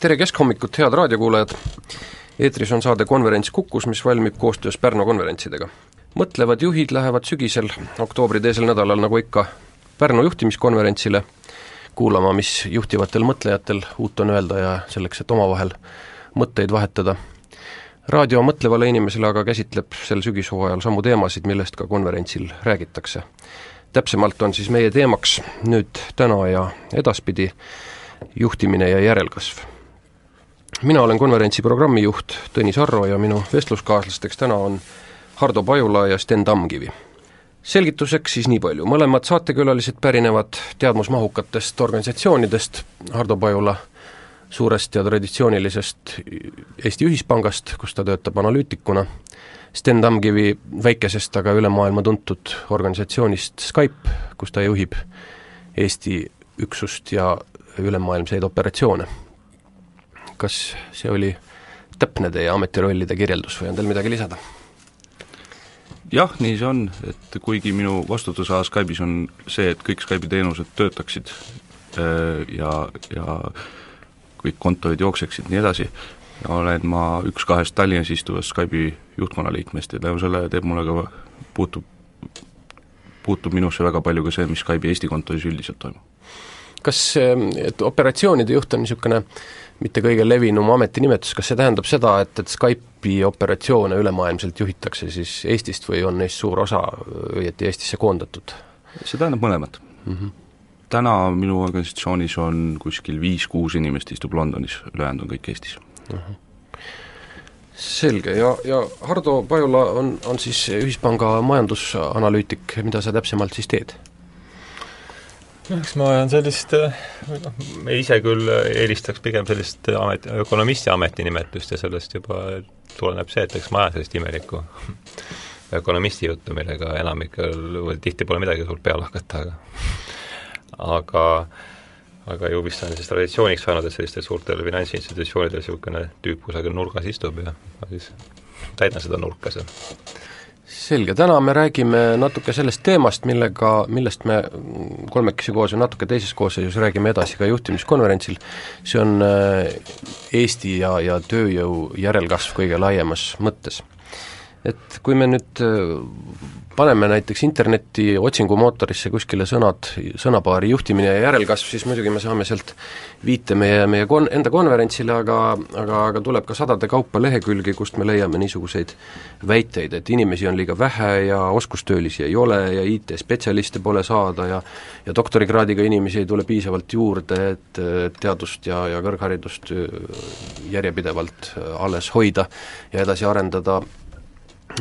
tere keskhommikut, head raadiokuulajad! eetris on saade Konverents Kukus, mis valmib koostöös Pärnu konverentsidega. mõtlevad juhid lähevad sügisel, oktoobri teisel nädalal, nagu ikka, Pärnu juhtimiskonverentsile, kuulama, mis juhtivatel mõtlejatel uut on öelda ja selleks, et omavahel mõtteid vahetada. raadio mõtlevale inimesele aga käsitleb sel sügishooajal samu teemasid, millest ka konverentsil räägitakse. täpsemalt on siis meie teemaks nüüd täna ja edaspidi juhtimine ja järelkasv mina olen konverentsi programmijuht Tõnis Arro ja minu vestluskaaslasteks täna on Hardo Pajula ja Sten Tamkivi. selgituseks siis nii palju, mõlemad saatekülalised pärinevad teadmusmahukatest organisatsioonidest, Hardo Pajula suurest ja traditsioonilisest Eesti Ühispangast, kus ta töötab analüütikuna, Sten Tamkivi väikesest, aga üle maailma tuntud organisatsioonist Skype, kus ta juhib Eesti üksust ja ülemaailmseid operatsioone kas see oli täpne teie ametirollide kirjeldus või on teil midagi lisada? jah, nii see on, et kuigi minu vastutusala Skype'is on see, et kõik Skype'i teenused töötaksid äh, ja, ja kõik kontorid jookseksid, nii edasi, olen ma üks kahest Tallinnas istuvast Skype'i juhtkonna liikmest ja tänu sellele teeb mulle ka, puutub, puutub minusse väga palju ka see, mis Skype'i Eesti kontoris üldiselt toimub. kas, et operatsioonide juht on niisugune äh, mitte kõige levinum ametinimetus, kas see tähendab seda, et, et Skype'i operatsioone ülemaailmselt juhitakse siis Eestist või on neist suur osa õieti Eestisse koondatud? see tähendab mõlemat mm. -hmm. täna minu organisatsioonis on kuskil viis-kuus inimest istub Londonis, ülejäänud on kõik Eestis mm. -hmm selge, ja, ja Hardo Pajula on, on siis Ühispanga majandusanalüütik, mida sa täpsemalt siis teed? Eks ma ajan sellist, või noh, ise küll eelistaks pigem sellist amet, ökonomisti ametinimetust ja sellest juba tuleneb see, et eks ma ajan sellist imelikku ökonomisti juttu, millega enamikel tihti pole midagi suurt peale hakata, aga aga aga ju vist on siis traditsiooniks saanud, et sellistel suurtel finantsinstitutsioonidel niisugune tüüp kusagil nurgas istub ja ma siis täidan seda nurka seal selge, täna me räägime natuke sellest teemast, millega, millest me kolmekesi koos ja natuke teises koosseisus räägime edasi ka juhtimiskonverentsil, see on äh, Eesti ja, ja tööjõu järelkasv kõige laiemas mõttes. et kui me nüüd äh, paneme näiteks interneti otsingumootorisse kuskile sõnad, sõnapaari juhtimine ja järelkasv, siis muidugi me saame sealt viite meie, meie kon-, enda konverentsile, aga, aga, aga tuleb ka sadade kaupa lehekülgi, kust me leiame niisuguseid väiteid, et inimesi on liiga vähe ja oskustöölisi ei ole ja IT-spetsialiste pole saada ja ja doktorikraadiga inimesi ei tule piisavalt juurde, et teadust ja, ja kõrgharidust järjepidevalt alles hoida ja edasi arendada,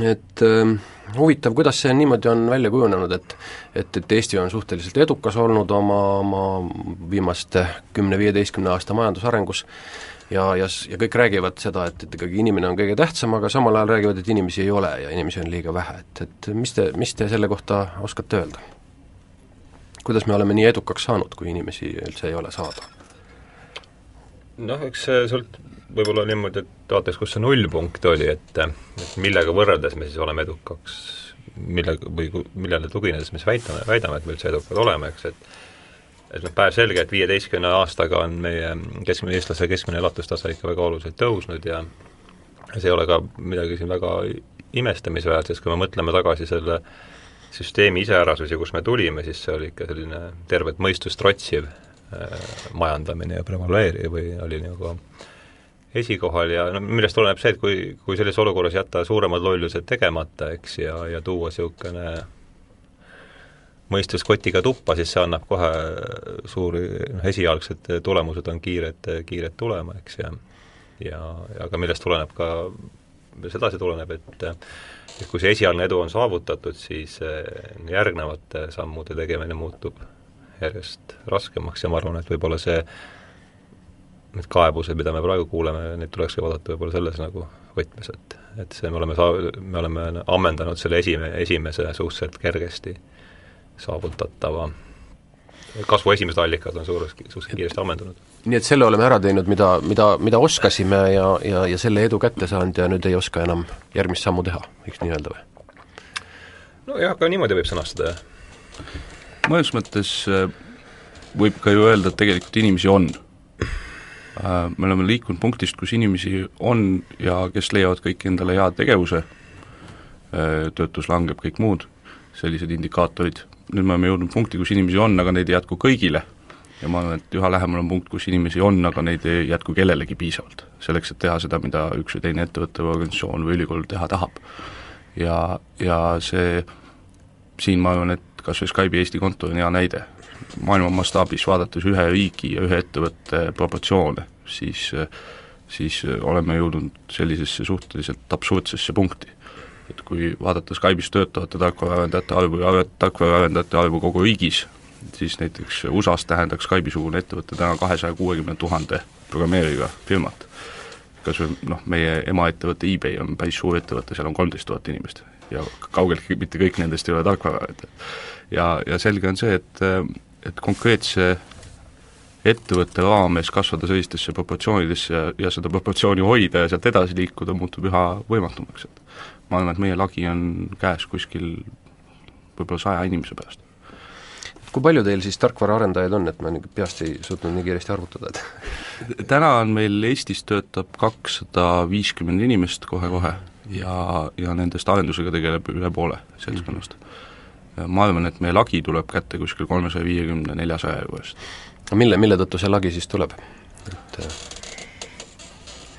et äh, huvitav, kuidas see niimoodi on välja kujunenud, et et, et Eesti on suhteliselt edukas olnud oma, oma viimaste kümne-viieteistkümne aasta majandusarengus ja, ja, ja kõik räägivad seda, et, et ikkagi inimene on kõige tähtsam, aga samal ajal räägivad, et inimesi ei ole ja inimesi on liiga vähe, et, et mis te, mis te selle kohta oskate öelda? kuidas me oleme nii edukaks saanud, kui inimesi üldse ei ole saada? noh, eks see sõlt-, võib-olla niimoodi, et vaataks, kus see nullpunkt oli, et et millega võrreldes me siis oleme edukaks, millega, või millele tuginedes me siis väidame, väidame, et me üldse edukad oleme, eks, et et noh, päevselge, et viieteistkümne aastaga on meie keskmine, eestlase keskmine elatustase ikka väga oluliselt tõusnud ja see ei ole ka midagi siin väga imestamisväärset, sest kui me mõtleme tagasi selle süsteemi iseärasusi, kus me tulime, siis see oli ikka selline tervet mõistust trotsiv äh, majandamine ja prevaleeriv või oli nagu esikohal ja no millest tuleneb see, et kui, kui sellises olukorras jätta suuremad lollused tegemata, eks, ja, ja tuua niisugune mõistus kotiga tuppa, siis see annab kohe suuri, noh esialgsed tulemused on kiired, kiired tulema, eks, ja ja, ka millest tuleneb ka, millest edasi tuleneb, et et kui see esialgne edu on saavutatud, siis järgnevate sammude tegemine muutub järjest raskemaks ja ma arvan, et võib-olla see need kaebused, mida me praegu kuuleme, neid tulekski vaadata võib-olla selles nagu võtmes, et et see, me oleme saa-, me oleme ammendanud selle esime-, esimese suhteliselt kergesti saavutatava kasvu esimesed allikad on suuresti, suhteliselt kiiresti ammendunud. nii et selle oleme ära teinud, mida, mida, mida oskasime ja, ja, ja selle edu kätte saanud ja nüüd ei oska enam järgmist sammu teha, võiks nii öelda või? nojah, ka niimoodi võib sõnastada, jah. mõnes mõttes äh, võib ka ju öelda, et tegelikult inimesi on me oleme liikunud punktist, kus inimesi on ja kes leiavad kõik endale hea tegevuse, äh, töötus langeb, kõik muud sellised indikaatorid, nüüd me oleme jõudnud punkti, kus inimesi on, aga neid ei jätku kõigile ja ma arvan, et üha lähemal on punkt, kus inimesi on, aga neid ei jätku kellelegi piisavalt. selleks, et teha seda, mida üks või teine ettevõte või organisatsioon või ülikool teha tahab. ja, ja see, siin ma arvan, et kas või Skype'i Eesti konto on hea näide, maailma mastaabis vaadates ühe riigi ja ühe ettevõtte proportsioone, siis siis oleme jõudnud sellisesse suhteliselt absurdsesse punkti. et kui vaadata Skype'is töötavate tarkvaraarendajate arvu ja tarkvaraarendajate arvu kogu riigis, siis näiteks USA-s tähendaks Skype'i-sugune ettevõte täna kahesaja kuuekümne tuhande programmeeriga firmat. kas või noh, meie emaettevõte eBay on päris suur ettevõte, seal on kolmteist tuhat inimest ja kaugeltki mitte kõik nendest ei ole tarkvaraarendajad. ja, ja selge on see, et, et konkreetse ettevõtte raames kasvada sellistesse proportsioonidesse ja, ja seda proportsiooni hoida ja sealt edasi liikuda muutub üha võimatumaks, et ma arvan, et meie lagi on käes kuskil võib-olla saja inimese pärast kui palju teil siis tarkvaraarendajaid on, et ma nüüd peast ei suutnud nii kiiresti arvutada, et täna on meil Eestis töötab kakssada viiskümmend inimest kohe-kohe ja, ja nendest arendusega tegeleb üle poole seltskonnast mm. -hmm. Ma arvan, et meie lagi tuleb kätte kuskil kolmesaja viiekümne, neljasaja juurest. aga mille, mille tõttu see lagi siis tuleb? et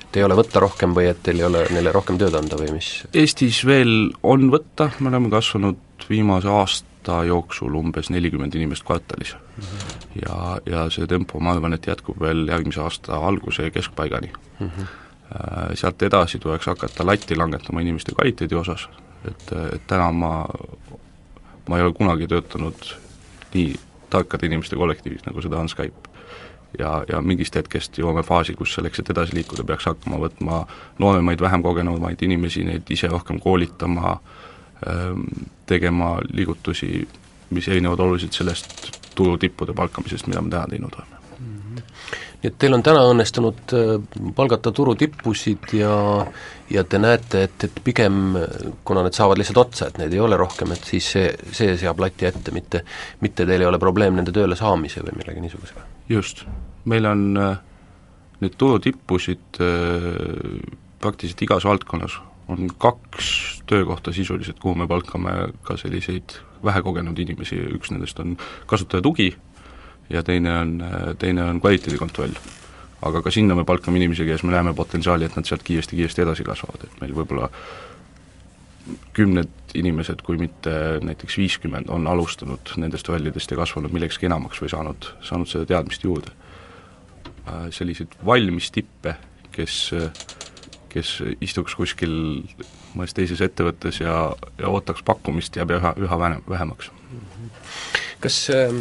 et ei ole võtta rohkem või et teil ei ole neile rohkem tööd anda või mis? Eestis veel on võtta, me oleme kasvanud viimase aasta aasta jooksul umbes nelikümmend inimest kvartalis mm. -hmm. ja, ja see tempo, ma arvan, et jätkub veel järgmise aasta alguse ja keskpaigani mm. -hmm. Sealt edasi tuleks hakata latti langetama inimeste kvaliteedi osas, et, et täna ma, ma ei ole kunagi töötanud nii tarkade inimeste kollektiivis, nagu seda on Skype ja, ja mingist hetkest jõuame faasi, kus selleks, et edasi liikuda, peaks hakkama võtma nooremaid, vähem kogenumaid inimesi, neid ise rohkem koolitama äh,, Ähm, tegema liigutusi, mis erinevad oluliselt sellest turutippude palkamisest, mida me täna teinud oleme. Nii et teil on täna õnnestunud äh, palgata turutippusid ja ja te näete, et, et pigem, kuna need saavad lihtsalt otsa, et neid ei ole rohkem, et siis see, see seab lati ette, mitte mitte teil ei ole probleem nende tööle saamise või millegi niisugusega? just, meil on äh, neid turutippusid äh, praktiliselt igas valdkonnas on kaks töökohta sisuliselt, kuhu me palkame ka selliseid vähekogenud inimesi, üks nendest on kasutaja tugi ja teine on, teine on kvaliteedikontroll. aga ka sinna me palkame inimesi, kes me näeme potentsiaali, et nad sealt kiiresti-kiiresti edasi kasvavad, et meil võib-olla kümned inimesed, kui mitte näiteks viiskümmend, on alustanud nendest rollidest ja kasvanud millekski enamaks või saanud, saanud seda teadmist juurde. Selliseid valmis tippe, kes kes istuks kuskil mõnes teises ettevõttes ja, ja ootaks pakkumist, jääb üha, üha vähem, vähemaks. kas äh,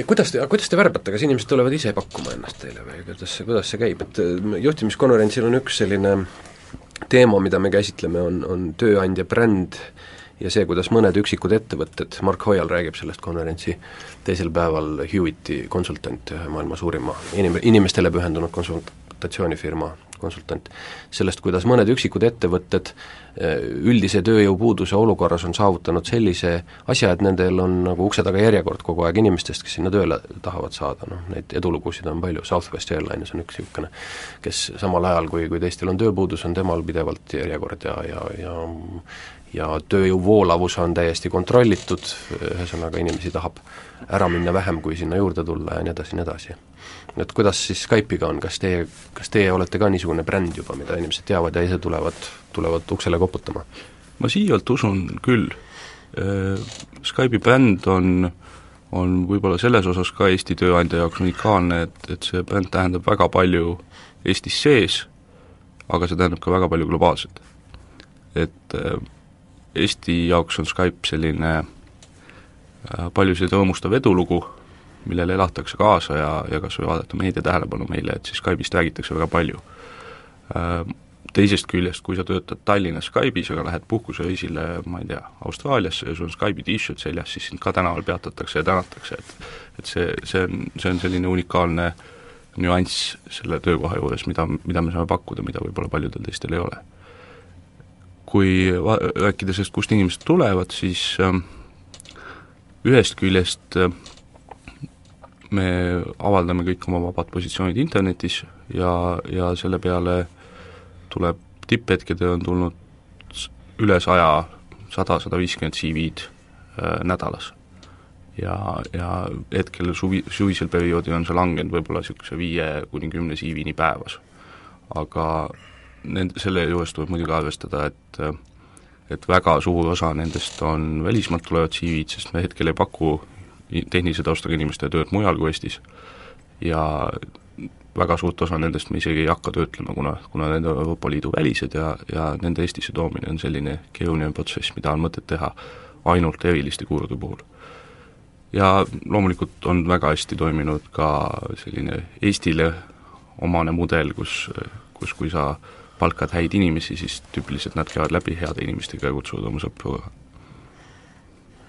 kuidas te, kuidas te värbate, kas inimesed tulevad ise pakkuma ennast teile või kuidas see, kuidas see käib, et äh, juhtimiskonverentsil on üks selline teema, mida me käsitleme, on, on tööandja bränd ja see, kuidas mõned üksikud ettevõtted, Mark Hoial räägib sellest konverentsi teisel päeval, Hewiti konsultant, maailma suurima inim-, inimestele pühendunud konsultatsioonifirma konsultant, sellest, kuidas mõned üksikud ettevõtted eh, üldise tööjõupuuduse olukorras on saavutanud sellise asja, et nendel on nagu ukse taga järjekord kogu aeg inimestest, kes sinna tööle tahavad saada, noh neid edulugusid on palju, Southwest Airlines on üks niisugune, kes samal ajal, kui, kui teistel on tööpuudus, on temal pidevalt järjekord ja, ja, ja ja tööjõu voolavus on täiesti kontrollitud, ühesõnaga inimesi tahab ära minna vähem, kui sinna juurde tulla ja nii edasi, nii edasi et kuidas siis Skype'iga on, kas teie, kas teie olete ka niisugune bränd juba, mida inimesed teavad ja ise tulevad, tulevad uksele koputama? ma siiralt usun küll, Skype'i bränd on, on võib-olla selles osas ka Eesti tööandja jaoks unikaalne, et, et see bränd tähendab väga palju Eestis sees, aga see tähendab ka väga palju globaalselt. et Eesti jaoks on Skype selline paljusid rõõmustav edulugu, millele elatakse kaasa ja, ja kas või vaadata meedia tähelepanu meile, et siis Skype'ist räägitakse väga palju. Äh, teisest küljest, kui sa töötad Tallinnas Skype'is, aga lähed puhkusereisile, ma ei tea, Austraaliasse ja sul on Skype'i t-shirt seljas, siis sind ka tänaval peatatakse ja tänatakse, et et see, see on, see on selline unikaalne nüanss selle töökoha juures, mida, mida me saame pakkuda, mida võib-olla paljudel teistel ei ole. kui va-, rääkida sellest, kust inimesed tulevad, siis äh, ühest küljest äh, me avaldame kõik oma vabad positsioonid internetis ja, ja selle peale tuleb tipphetkedel on tulnud üle saja, sada, sada viiskümmend CV-d äh, nädalas. ja, ja hetkel suvi, suvisel perioodil on see langenud võib-olla niisuguse viie kuni kümne CV-ni päevas. aga nend-, selle juures tuleb muidugi arvestada, et et väga suur osa nendest on välismaalt tulevad CV-d, sest me hetkel ei paku tehnilise taustaga inimeste tööd mujal kui Eestis ja väga suurt osa nendest me isegi ei hakka töötlema, kuna, kuna need on Euroopa Liidu välised ja, ja nende Eestisse toomine on selline keeruline protsess, mida on mõtet teha ainult eriliste kulude puhul. ja loomulikult on väga hästi toiminud ka selline Eestile omane mudel, kus, kus kui sa palkad häid inimesi, siis tüüpiliselt nad käivad läbi heade inimestega ja kutsuvad oma sõpru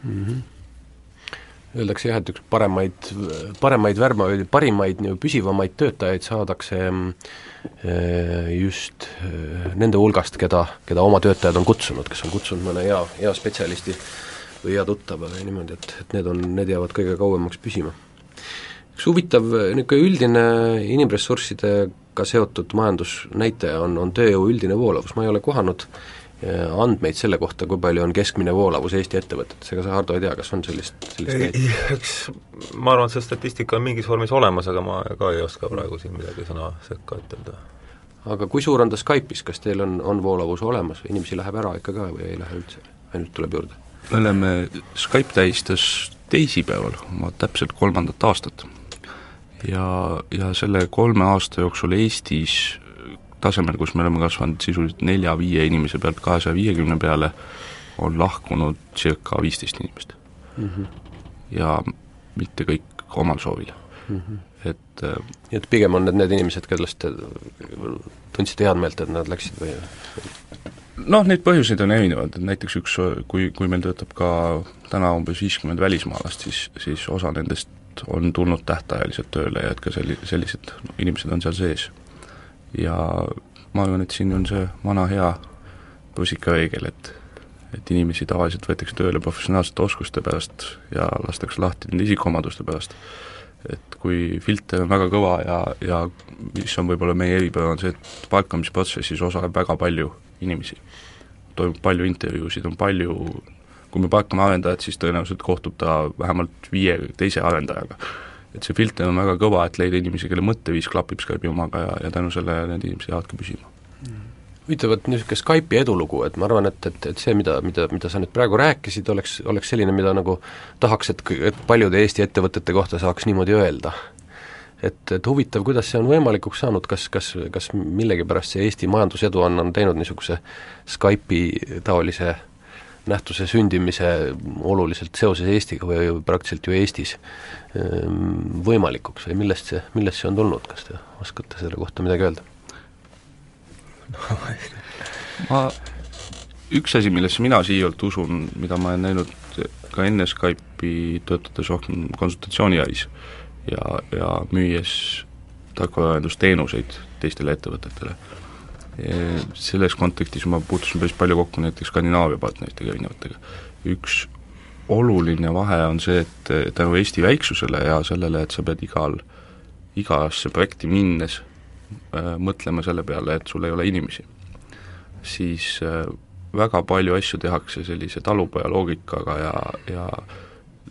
mm. -hmm öeldakse jah, et üks paremaid, paremaid värbajaid, parimaid nii püsivamaid töötajaid saadakse eh, just eh, nende hulgast, keda, keda oma töötajad on kutsunud, kes on kutsunud mõne hea, hea spetsialisti või hea tuttava või niimoodi, et, et need on, need jäävad kõige kauemaks püsima. üks huvitav niisugune üldine inimressurssidega seotud majandusnäitaja on, on tööjõu üldine voolavus, ma ei ole kohanud äh, andmeid selle kohta, kui palju on keskmine voolavus Eesti ettevõtetes, ega sa, Hardo, ei tea, kas on sellist, sellist näidet? eks ma arvan, et see statistika on mingis vormis olemas, aga ma ka ei oska praegu siin midagi sõna sekka ütelda. aga kui suur on ta Skype'is, kas teil on, on voolavus olemas või inimesi läheb ära ikka ka või ei lähe üldse, ainult tuleb juurde? me oleme, Skype tähistas teisipäeval oma täpselt kolmandat aastat. ja, ja selle kolme aasta jooksul Eestis tasemel, kus me oleme kasvanud sisuliselt nelja-viie inimese pealt kahesaja viiekümne peale, on lahkunud circa viisteist inimest mm. -hmm. ja mitte kõik omal soovil mm. -hmm. et äh, nii et pigem on need need inimesed, kellest te tundsite head meelt, et nad läksid või? noh, neid põhjuseid on erinevad, et näiteks üks, kui, kui meil töötab ka täna umbes viiskümmend välismaalast, siis, siis osa nendest on tulnud tähtajaliselt tööle ja et ka selli-, sellised inimesed on seal sees ja ma arvan, et siin on see vana hea rusikareegel, et et inimesi tavaliselt võetakse tööle professionaalsete oskuste pärast ja lastakse lahti nende isikuomaduste pärast. et kui filter on väga kõva ja, ja mis on võib-olla meie eripära, on see, et palkamisprotsessis osaleb väga palju inimesi. toimub palju intervjuusid, on palju kui me palkame arendajat, siis tõenäoliselt kohtub ta vähemalt viie teise arendajaga et see filter on väga kõva, et leida inimesi, kelle mõtteviis klapib Skype'i omaga ja, ja tänu sellele need inimesed jäävadki püsima huvitav, et niisugune Skype'i edulugu, et ma arvan, et, et, et see, mida, mida, mida sa nüüd praegu rääkisid, oleks, oleks selline, mida nagu tahaks, et, et paljude Eesti ettevõtete kohta saaks niimoodi öelda. et, et huvitav, kuidas see on võimalikuks saanud, kas, kas, kas millegipärast see Eesti majandusedu on, on teinud niisuguse Skype'i taolise nähtuse sündimise oluliselt seoses Eestiga või praktiliselt ju Eestis ehm, võimalikuks või millest see, millest see on tulnud, kas te oskate selle kohta midagi öelda? Ma, üks asi, millesse mina siiralt usun, mida ma olen näinud ka enne Skype'i töötades rohkem konsultatsiooniäris ja, ja müües tarkvaraarendusteenuseid teistele ettevõtetele selles kontekstis ma puutusin päris palju kokku näiteks Skandinaavia partneritega erinevatega. üks oluline vahe on see, et tänu Eesti väiksusele ja sellele, et sa pead igal, igasse projekti minnes äh, mõtlema selle peale, et sul ei ole inimesi, siis äh, väga palju asju tehakse sellise talupoja loogikaga ja, ja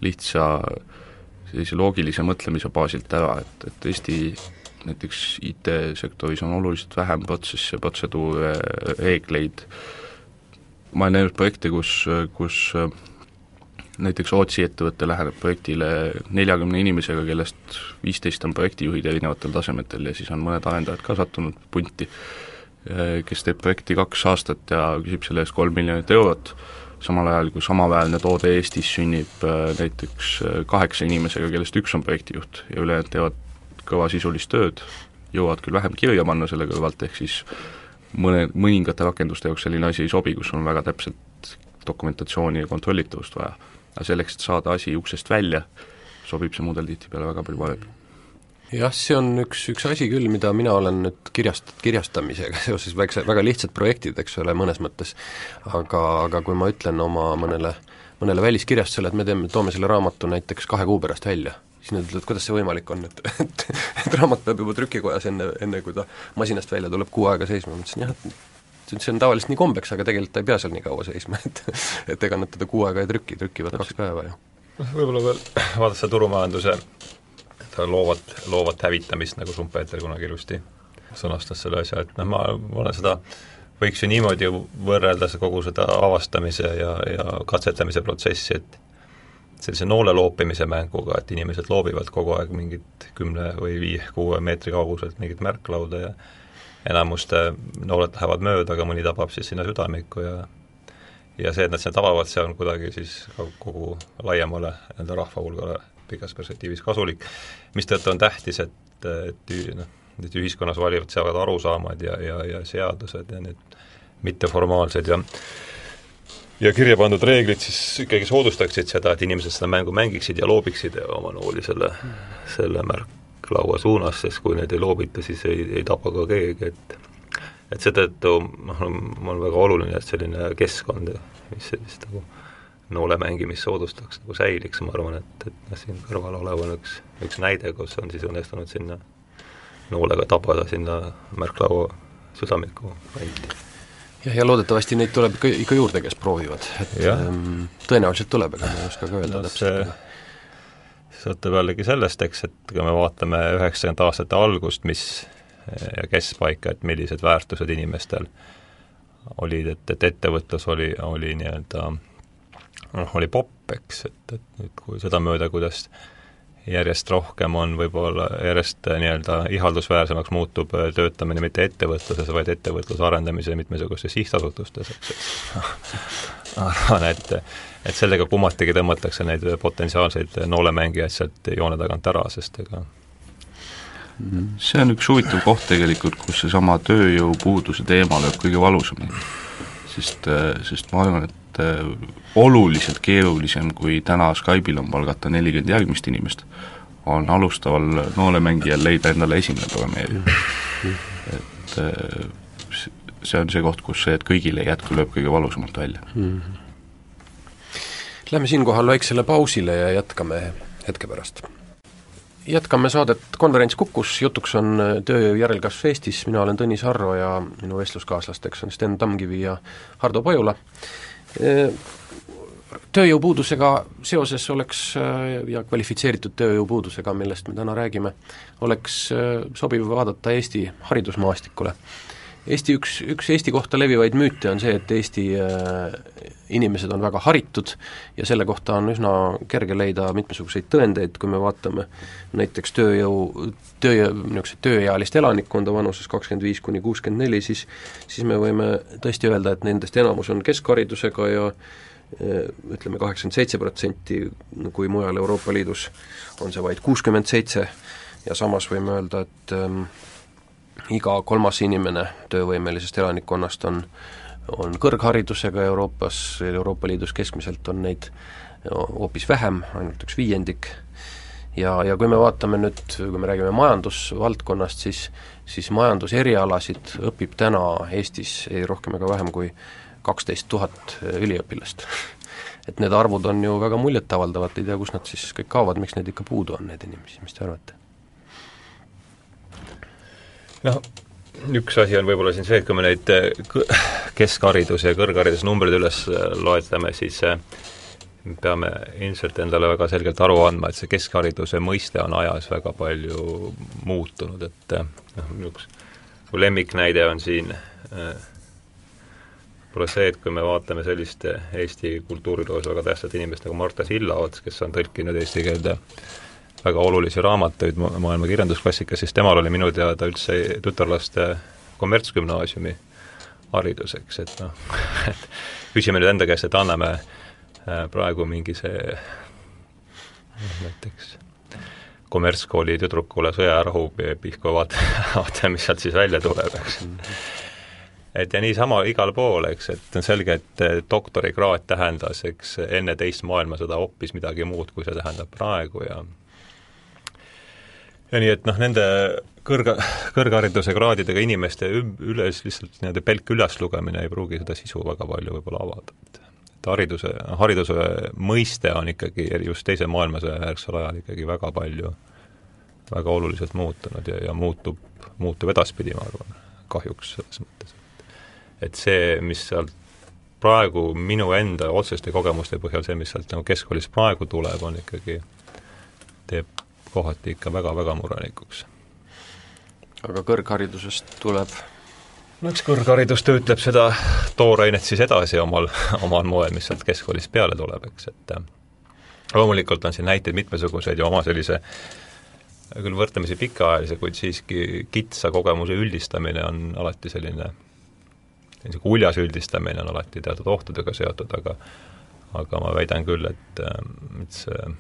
lihtsa sellise loogilise mõtlemise baasilt ära, et, et Eesti näiteks IT-sektoris on oluliselt vähem protsesse, protseduure, reegleid, ma olen näinud projekte, kus, kus näiteks Rootsi ettevõte läheneb projektile neljakümne inimesega, kellest viisteist on projektijuhid erinevatel tasemetel ja siis on mõned arendajad ka sattunud punti, kes teeb projekti kaks aastat ja küsib selle eest kolm miljonit eurot, samal ajal kui samaväärne toode Eestis sünnib näiteks kaheksa inimesega, kellest üks on projektijuht ja ülejäänud teevad kõvasisulist tööd, jõuavad küll vähem kirja panna selle kõrvalt, ehk siis mõne, mõningate rakenduste jaoks selline asi ei sobi, kus on väga täpselt dokumentatsiooni ja kontrollitavust vaja. aga selleks, et saada asi uksest välja, sobib see mudel tihtipeale väga palju paremini jah, see on üks, üks asi küll, mida mina olen nüüd kirjast-, kirjastamisega seoses väikse, väga lihtsad projektid, eks ole, mõnes mõttes, aga, aga kui ma ütlen oma mõnele, mõnele väliskirjastusele, et me teeme, toome selle raamatu näiteks kahe kuu pärast välja, siis nad ütlevad, kuidas see võimalik on, et, et, et raamat peab juba trükikojas enne, enne kui ta masinast välja tuleb, kuu aega seisma, ma ütlesin jah, et see on tavaliselt nii kombeks, aga tegelikult ta ei pea seal nii kaua seisma, et et ega nad teda kuu aega ei trüki, trükivad kaks päeva ju. noh, võib-olla veel vaadates seda turumajanduse loovat, loovat hävitamist, nagu Schumpeter kunagi ilusti sõnastas selle asja, et noh, ma, ma olen seda võiks ju niimoodi võrrelda kogu seda avastamise ja, ja katsetamise protsessi, et sellise noole loopimise mänguga, et inimesed loobivad kogu aeg mingit kümne või viie-kuue meetri kauguselt mingit märklauda ja enamuste nooled lähevad mööda, aga mõni tabab siis sinna südamikku ja ja see, et nad sinna tabavad, see on kuidagi siis kogu laiemale enda rahva hulgale pikas perspektiivis kasulik, mistõttu on tähtis, et, et noh, et ühiskonnas valivad, seavad arusaamad ja, ja, ja seadused ja need mitteformaalsed ja ja kirja pandud reeglid siis ikkagi soodustaksid seda, et inimesed seda mängu mängiksid ja loobiksid oma nooli selle, selle märklaua suunas, sest kui neid ei loobita, siis ei, ei tapa ka keegi, et et seetõttu noh, on väga oluline, et selline keskkond, mis sellist nagu noole mängimist soodustaks, nagu säiliks, ma arvan, et, et noh, siin kõrval olev on üks, üks näide, kus on siis õnnestunud sinna noolega tabada sinna märklaua südamiku kanti jah, ja loodetavasti neid tuleb ikka, ikka juurde, kes proovivad, et ähm, tõenäoliselt tuleb, ega ma ei oska ka öelda no, täpselt. see sõltub jällegi sellest, eks, et kui me vaatame üheksakümnendate aastate algust, mis ja keskpaika, et millised väärtused inimestel olid, et, et ettevõtlus oli, oli nii-öelda noh, oli popp, eks, et, et nüüd kui sedamööda, kuidas järjest rohkem on võib-olla, järjest äh, nii-öelda ihaldusväärsemaks muutub äh, töötamine mitte ettevõtluses, vaid ettevõtluse arendamise mitmesugustes sihtasutustes, eks, et arvan, et et sellega kummatigi tõmmatakse neid potentsiaalseid noolemängijaid sealt joone tagant ära, sest ega see on üks huvitav koht tegelikult, kus seesama tööjõupuuduse teema lööb kõige valusamini. sest, äh, sest ma arvan, et oluliselt keerulisem, kui täna Skype'il on palgata nelikümmend järgmist inimest, on alustaval noolemängijal leida endale esimene programmeerija. et äh, see on see koht, kus see, et kõigile ei jätku, lööb kõige valusamalt välja mm. -hmm. Lähme siinkohal väiksele pausile ja jätkame hetke pärast. jätkame saadet Konverents Kukus, jutuks on tööjõu järelkasv Eestis, mina olen Tõnis Arro ja minu vestluskaaslasteks on Sten Tamkivi ja Hardo Pajula. Tööjõupuudusega seoses oleks ja kvalifitseeritud tööjõupuudusega, millest me täna räägime, oleks sobiv vaadata Eesti haridusmaastikule. Eesti üks, üks Eesti kohta levivaid müüte on see, et Eesti inimesed on väga haritud ja selle kohta on üsna kerge leida mitmesuguseid tõendeid, kui me vaatame näiteks tööjõu, töö, niisugust tööealist elanikkonda vanuses kakskümmend viis kuni kuuskümmend neli, siis siis me võime tõesti öelda, et nendest enamus on keskharidusega ja ütleme, kaheksakümmend seitse protsenti, kui mujal Euroopa Liidus on see vaid kuuskümmend seitse ja samas võime öelda, et ähm, iga kolmas inimene töövõimelisest elanikkonnast on on kõrgharidusega Euroopas, Euroopa Liidus keskmiselt on neid hoopis vähem, ainult üks viiendik, ja, ja kui me vaatame nüüd, kui me räägime majandusvaldkonnast, siis siis majanduserialasid õpib täna Eestis ei rohkem ega vähem kui kaksteist tuhat üliõpilast et need arvud on ju väga muljetavaldavad, ei tea, kus nad siis kõik kaovad, miks neid ikka puudu on, neid inimesi, mis te arvate? noh, üks asi on võib-olla siin see, et kui me neid keskhariduse ja kõrghariduse numbreid üles loetleme, siis me peame ilmselt endale väga selgelt aru andma, et see keskhariduse mõiste on ajas väga palju muutunud, et noh, niisugune mu lemmiknäide on siin äh, võib-olla see, et kui me vaatame sellist Eesti kultuuriloos väga tähtsat inimest nagu Marta Sillaots, kes on tõlkinud eesti keelde väga olulisi raamatuid maailma kirjandusklassikas, siis temal oli minu teada üldse tütarlaste kommertsgümnaasiumi hariduseks, et noh, et küsime nüüd enda käest, et anname äh, praegu mingi see noh, näiteks kommertskooli tüdrukule sõjarahu pihku, vaata, vaatame, mis sealt siis välja tuleb, eks. Et ja niisama igal pool, eks, et on selge, et doktorikraad tähendas, eks, enne teist maailmasõda hoopis midagi muud, kui see tähendab praegu ja ja nii, et noh, nende kõrga, kõrghariduse kraadidega inimeste üles lihtsalt nii-öelda pelk üles lugemine ei pruugi seda sisu väga palju võib-olla avada, et et hariduse, hariduse mõiste on ikkagi just teise maailmasõja järgsel ajal ikkagi väga palju, väga oluliselt muutunud ja, ja muutub, muutub edaspidi, ma arvan, kahjuks selles mõttes. et see, mis sealt praegu minu enda otseste kogemuste põhjal, see, mis sealt nagu keskkoolist praegu tuleb, on ikkagi, teeb kohati ikka väga-väga murelikuks. aga kõrgharidusest tuleb no eks kõrgharidus töötleb seda toorainet siis edasi omal, omal moel, mis sealt keskkoolist peale tuleb, eks, et äh, loomulikult on siin näiteid mitmesuguseid ja oma sellise küll võrdlemisi pikaajalise, kuid siiski kitsa kogemuse üldistamine on alati selline, niisugune uljas üldistamine on alati teatud ohtudega seotud, aga aga ma väidan küll, et, äh, et see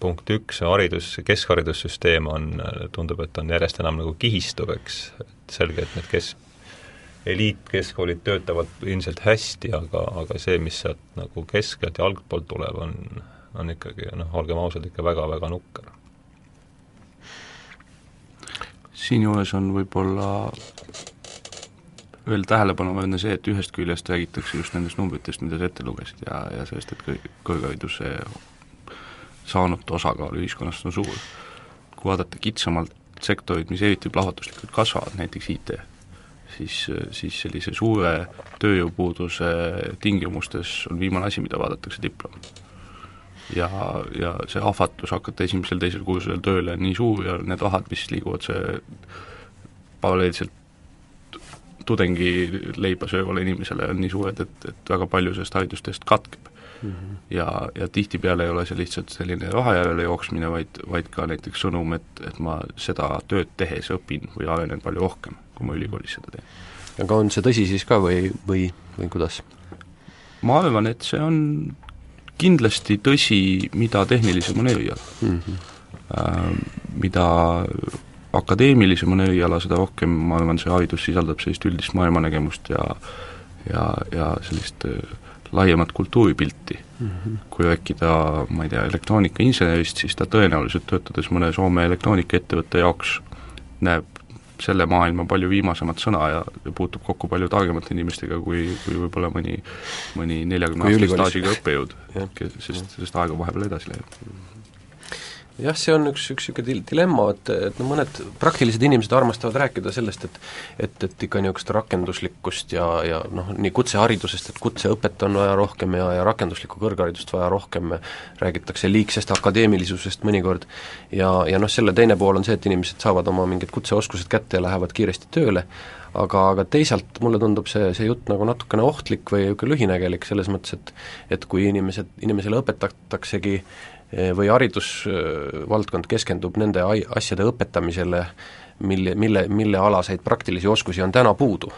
punkt üks, haridus, keskharidussüsteem on, tundub, et on järjest enam nagu kihistuv, eks, et selge, et need kes-, eliitkeskkoolid töötavad ilmselt hästi, aga, aga see, mis sealt nagu keskelt ja algpoolt tuleb, on, on ikkagi noh, olgem ausad, ikka väga-väga nukker. siinjuures on võib-olla veel tähelepanuväärne see, et ühest küljest räägitakse just nendest numbritest, mida sa ette lugesid ja, ja sellest, et kõrghariduse saanute osakaal ühiskonnast on suur. kui vaadata kitsamalt sektorid, mis eriti plahvatuslikult kasvavad, näiteks IT, siis, siis sellise suure tööjõupuuduse tingimustes on viimane asi, mida vaadatakse diplom. ja, ja see ahvatlus hakata esimesel-teisel kursusel tööle on nii suur ja need rahad, mis liiguvad see paralleelselt tudengileiba söövale inimesele on nii suured, et, et väga palju sellest haridustest katkeb mm. -hmm. ja, ja tihtipeale ei ole see lihtsalt selline raha järele jooksmine, vaid, vaid ka näiteks sõnum, et, et ma seda tööd tehes õpin või arenen palju rohkem, kui ma ülikoolis seda teen. aga on see tõsi siis ka või, või, või kuidas? ma arvan, et see on kindlasti tõsi, mida tehnilisem on eriala mm. -hmm. Äh, mida akadeemilisem on eriala, seda rohkem ma arvan, see haridus sisaldab sellist üldist maailmanägemust ja ja, ja sellist äh, laiemat kultuuripilti. Mm. -hmm. kui rääkida, ma ei tea, elektroonikainsenerist, siis ta tõenäoliselt töötades mõne Soome elektroonikaettevõtte jaoks näeb selle maailma palju viimasemat sõna ja puutub kokku palju targemate inimestega kui, kui võib-olla mõni, mõni neljakümne aastase staažiga õppejõud, sest, sest aeg on vahepeal edasi läinud jah, see on üks, üks niisugune dilemma, et, et no mõned praktilised inimesed armastavad rääkida sellest, et et, et ikka niisugust rakenduslikkust ja, ja noh, nii kutseharidusest, et kutseõpet on vaja rohkem ja, ja rakenduslikku kõrgharidust vaja rohkem, räägitakse liigsest akadeemilisusest mõnikord, ja, ja noh, selle teine pool on see, et inimesed saavad oma mingid kutseoskused kätte ja lähevad kiiresti tööle, aga, aga teisalt mulle tundub see, see jutt nagu natukene ohtlik või niisugune lühinägelik selles mõttes, et et kui inimesed, inimesele õpetataksegi või haridusvaldkond keskendub nende asjade õpetamisele, mille, mille, mille alaseid praktilisi oskusi on täna puudu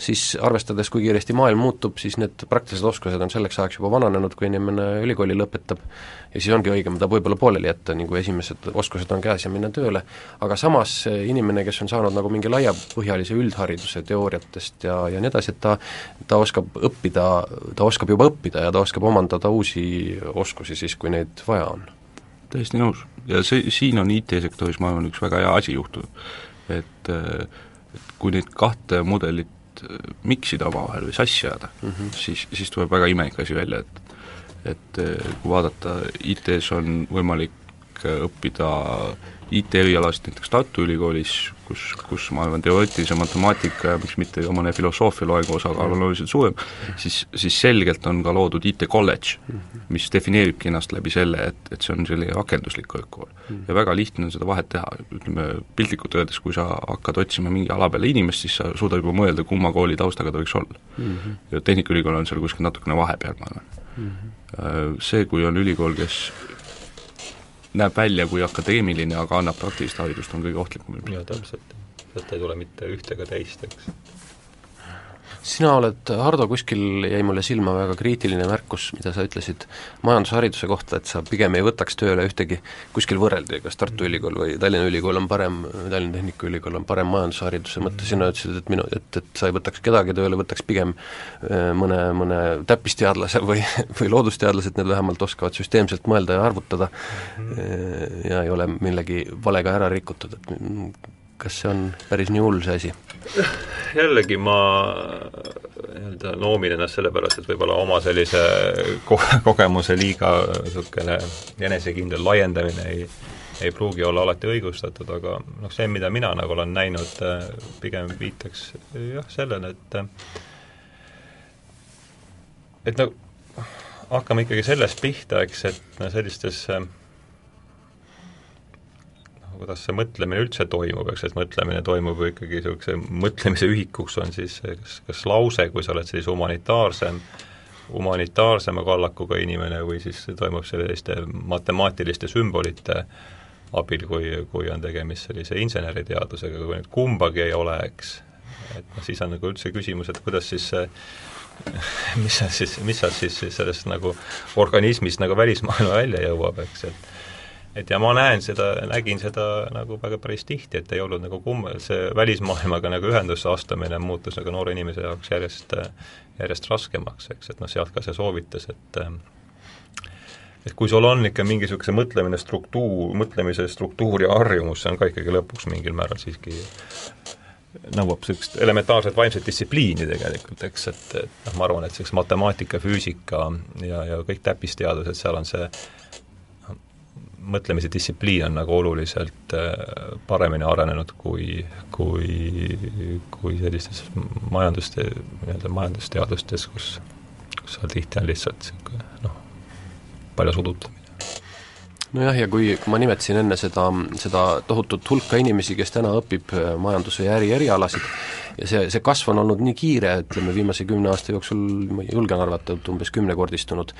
siis arvestades, kui kiiresti maailm muutub, siis need praktilised oskused on selleks ajaks juba vananenud, kui inimene ülikooli lõpetab, ja siis ongi õigem ta võib-olla pooleli jätta, nii kui esimesed oskused on käes ja minna tööle, aga samas inimene, kes on saanud nagu mingi laiapõhjalise üldhariduse teooriatest ja, ja nii edasi, et ta ta oskab õppida, ta oskab juba õppida ja ta oskab omandada uusi oskusi siis, kui neid vaja on. täiesti nõus. ja see, siin on IT-sektoris, ma arvan, üks väga hea asi juhtunud. et et kui neid kahte mudelit Äh, miksida omavahel või sassi ajada mm, -hmm. siis, siis tuleb väga imelik asi välja, et et äh, kui vaadata, IT-s on võimalik äh, õppida IT-erialast näiteks Tartu Ülikoolis, kus, kus ma arvan, teoreetilise matemaatika ja miks mitte ka mõne filosoofia loengu osakaal on oluliselt suurem, siis, siis selgelt on ka loodud IT-kolledž, mis defineeribki ennast läbi selle, et, et see on selline rakenduslik kõrgkool. ja väga lihtne on seda vahet teha, ütleme piltlikult öeldes, kui sa hakkad otsima mingi ala peale inimest, siis sa suudad juba mõelda, kumma kooli taustaga ta võiks olla mm. -hmm. ja Tehnikaülikool on seal kuskil natukene vahepeal, ma arvan mm. -hmm. See, kui on ülikool, kes näeb välja kui akadeemiline, aga annab praktilist haridust, on kõige ohtlikum. jaa, täpselt. sealt ei tule mitte ühte ega teist, eks sina oled, Hardo, kuskil jäi mulle silma väga kriitiline märkus, mida sa ütlesid majandushariduse kohta, et sa pigem ei võtaks tööle ühtegi, kuskil võrreldi, kas Tartu Ülikool või Tallinna Ülikool on parem, Tallinna Tehnikaülikool on parem majandushariduse mõttes, sina ütlesid, et minu, et, et sa ei võtaks kedagi tööle, võtaks pigem äh, mõne, mõne täppisteadlase või, või loodusteadlase, et need vähemalt oskavad süsteemselt mõelda ja arvutada. Äh, ja ei ole millegi valega ära rikutud, et kas see on päris nii hull, see asi? jällegi ma nii-öelda noomin ennast sellepärast, et võib-olla oma sellise ko-, kogemuse liiga niisugune enesekindel laiendamine ei ei pruugi olla alati õigustatud, aga noh, see, mida mina nagu olen näinud, pigem viitaks jah, sellele, et et nagu hakkame ikkagi sellest pihta, eks, et no sellistes äh, kuidas see mõtlemine üldse toimub, eks, et mõtlemine toimub ju ikkagi niisuguse mõtlemise ühikuks on siis kas, kas lause, kui sa oled sellise humanitaarsem, humanitaarsema kallakuga inimene või siis toimub selliste matemaatiliste sümbolite abil, kui, kui on tegemist sellise inseneriteadusega, kui nüüd kumbagi ei ole, eks, et noh, siis on nagu üldse küsimus, et kuidas siis see mis sa siis, mis sa siis sellest nagu organismist nagu välismaailma välja jõuab, eks, et et ja ma näen seda, nägin seda nagu väga päris tihti, et ei olnud nagu kumm-, see välismaailmaga nagu ühendusse astumine muutus nagu noore inimese jaoks järjest, järjest raskemaks, eks, et noh, sealt ka see soovitus, et et kui sul on ikka mingisuguse mõtlemine struktuur, mõtlemise struktuur ja harjumus, see on ka ikkagi lõpuks mingil määral siiski nõuab niisugust elementaarset vaimset distsipliini tegelikult, eks, et, et noh, ma arvan, et selleks matemaatika, füüsika ja, ja kõik täppisteadused, seal on see mõtlemise distsipliin on nagu oluliselt äh, paremini arenenud kui, kui, kui sellistes majanduste, nii-öelda majandusteadustes, kus, kus seal tihti on lihtsalt niisugune noh, paljas udutamine nojah, ja kui, kui ma nimetasin enne seda, seda tohutut hulka inimesi, kes täna õpib äh, majandus- või äri erialasid, ja see, see kasv on olnud nii kiire, ütleme viimase kümne aasta jooksul ma julgen arvata, et umbes kümnekordistunud,